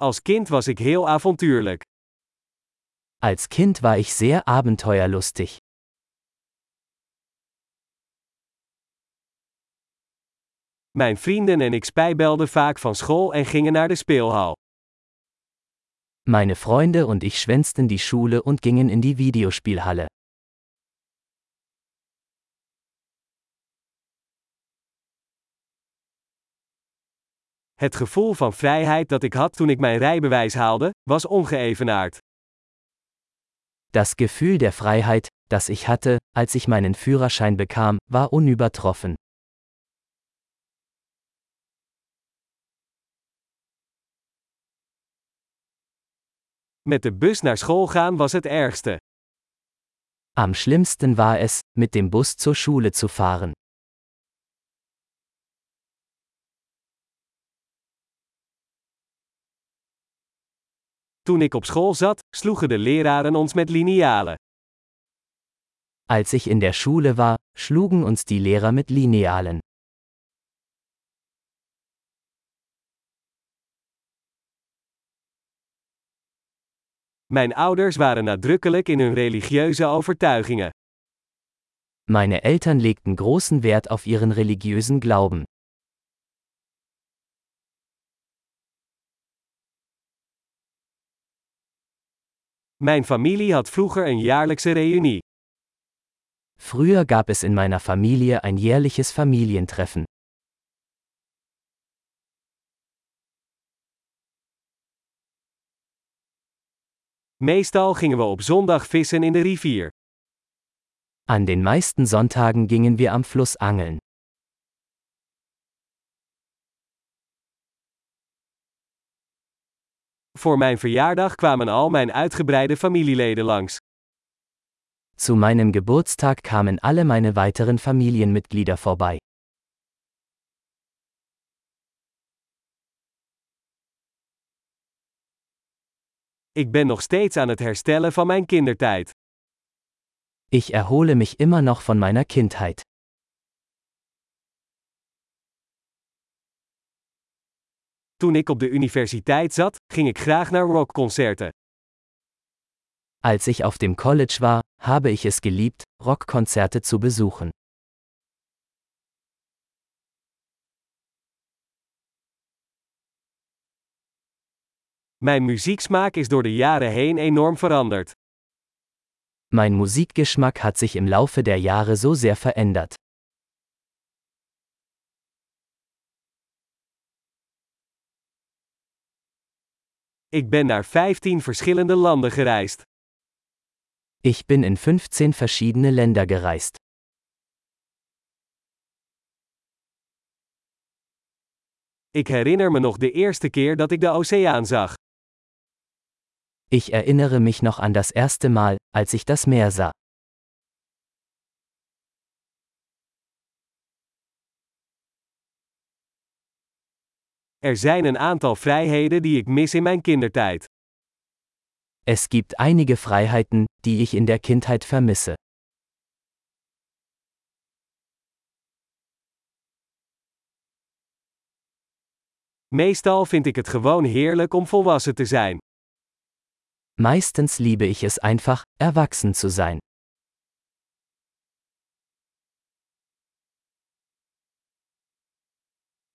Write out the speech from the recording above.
Als kind was ik heel avontuurlijk. Als Kind war ich sehr abenteuerlustig. Mijn vrienden en ik spijbelden vaak van school en gingen naar de speelhal. Meine Freunde und ich schwänzten die Schule und gingen in die Videospielhalle. Het gevoel van vrijheid dat ik had toen ik mijn rijbewijs haalde, was ongeëvenaard. Das Gefühl der Freiheit, das ich hatte, als ich meinen Führerschein bekam, war unübertroffen. Met de bus naar school gaan was het ergste. Am schlimmsten war es, mit dem Bus zur Schule zu fahren. Toen ik op school zat, sloegen de leraren ons met linealen. Als ich in der Schule war, schlugen uns die Lehrer mit Linealen. Mijn ouders waren nadrukkelijk in hun religieuze overtuigingen. Meine Eltern legten großen Wert auf ihren religiösen Glauben. Mijn familie had vroeger een jaarlijkse reunie. Früher gab es in meiner Familie ein jährliches Familientreffen. Meestal gingen we op zondag vissen in de rivier. An den meisten Sonntagen gingen wir am Fluss angeln. Voor mijn verjaardag kwamen al mijn uitgebreide familieleden langs. Zu meinem Geburtstag kamen alle meine weiteren Familienmitglieder vorbei. Ik ben nog steeds aan het herstellen van mijn kindertijd. Ich erhole mich immer noch von meiner Kindheit. Toen ik op de universiteit zat, ging ik graag naar rockconcerten. Als ich auf dem College war, habe ich es geliebt, Rockkonzerte zu besuchen. Mijn muzieksmaak is door de jaren heen enorm veranderd. Mein Musikgeschmack hat sich im Laufe der Jahre so sehr verändert. Ik ben naar 15 verschillende landen gereisd. Ich bin in 15 verschiedene Länder gereist. Ik herinner me nog de eerste keer dat ik de oceaan zag. Ich erinnere mich noch an das erste Mal, als ich das Meer sah. Er zijn een aantal vrijheden die ik mis in mijn kindertijd. Es gibt einige Freiheiten, die ich in der Kindheit vermisse. Meestal vind ik het gewoon heerlijk om volwassen te zijn. Meistens liebe ich es einfach, erwachsen zu sein.